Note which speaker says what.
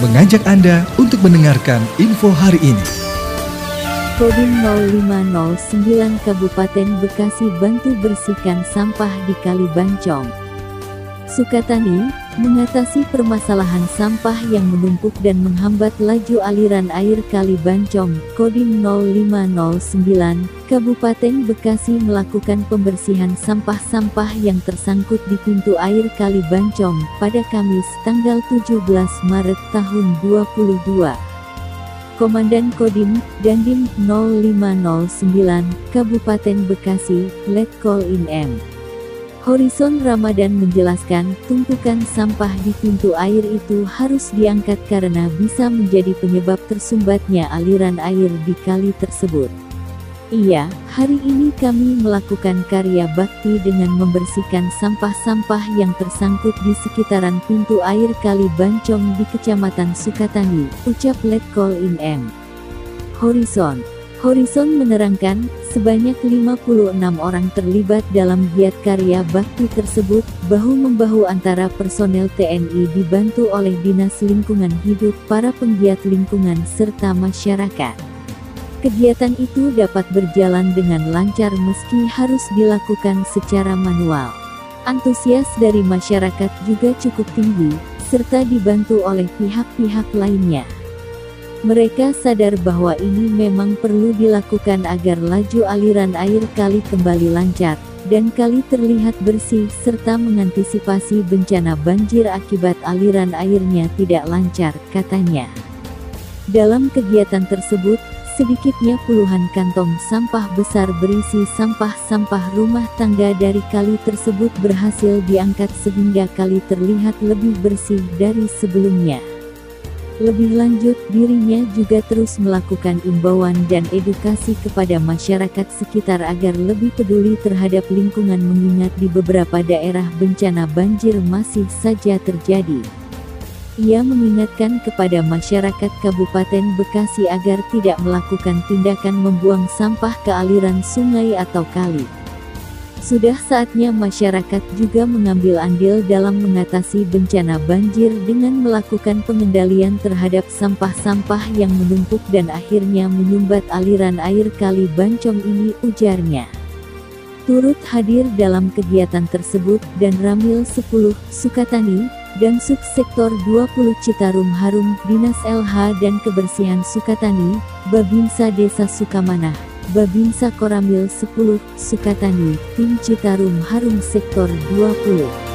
Speaker 1: mengajak Anda untuk mendengarkan info hari ini.
Speaker 2: Kodim 0509 Kabupaten Bekasi bantu bersihkan sampah di Kali Bancong. Sukatani, mengatasi permasalahan sampah yang menumpuk dan menghambat laju aliran air Kali Bancong, Kodim 0509, Kabupaten Bekasi melakukan pembersihan sampah-sampah yang tersangkut di pintu air Kali Bancong pada Kamis tanggal 17 Maret tahun 2022. Komandan Kodim, Dandim 0509, Kabupaten Bekasi, Letkol In M. Horizon Ramadan menjelaskan, tumpukan sampah di pintu air itu harus diangkat karena bisa menjadi penyebab tersumbatnya aliran air di kali tersebut. Iya, hari ini kami melakukan karya bakti dengan membersihkan sampah-sampah yang tersangkut di sekitaran pintu air Kali Bancong di Kecamatan Sukatani, ucap Letkol In M. Horizon Horizon menerangkan, sebanyak 56 orang terlibat dalam giat karya bakti tersebut, bahu-membahu antara personel TNI dibantu oleh Dinas Lingkungan Hidup, para penggiat lingkungan serta masyarakat. Kegiatan itu dapat berjalan dengan lancar meski harus dilakukan secara manual. Antusias dari masyarakat juga cukup tinggi, serta dibantu oleh pihak-pihak lainnya. Mereka sadar bahwa ini memang perlu dilakukan agar laju aliran air kali kembali lancar, dan kali terlihat bersih serta mengantisipasi bencana banjir akibat aliran airnya tidak lancar, katanya. Dalam kegiatan tersebut, sedikitnya puluhan kantong sampah besar berisi sampah-sampah rumah tangga dari kali tersebut berhasil diangkat sehingga kali terlihat lebih bersih dari sebelumnya. Lebih lanjut, dirinya juga terus melakukan imbauan dan edukasi kepada masyarakat sekitar agar lebih peduli terhadap lingkungan mengingat di beberapa daerah bencana banjir masih saja terjadi. Ia mengingatkan kepada masyarakat Kabupaten Bekasi agar tidak melakukan tindakan membuang sampah ke aliran sungai atau kali. Sudah saatnya masyarakat juga mengambil andil dalam mengatasi bencana banjir dengan melakukan pengendalian terhadap sampah-sampah yang menumpuk dan akhirnya menyumbat aliran air kali Bancong ini ujarnya. Turut hadir dalam kegiatan tersebut dan Ramil 10, Sukatani, dan Subsektor 20 Citarum Harum, Dinas LH dan Kebersihan Sukatani, Babinsa Desa Sukamanah, Babinsa Koramil 10, Sukatani, Tim Citarum Harum Sektor 20.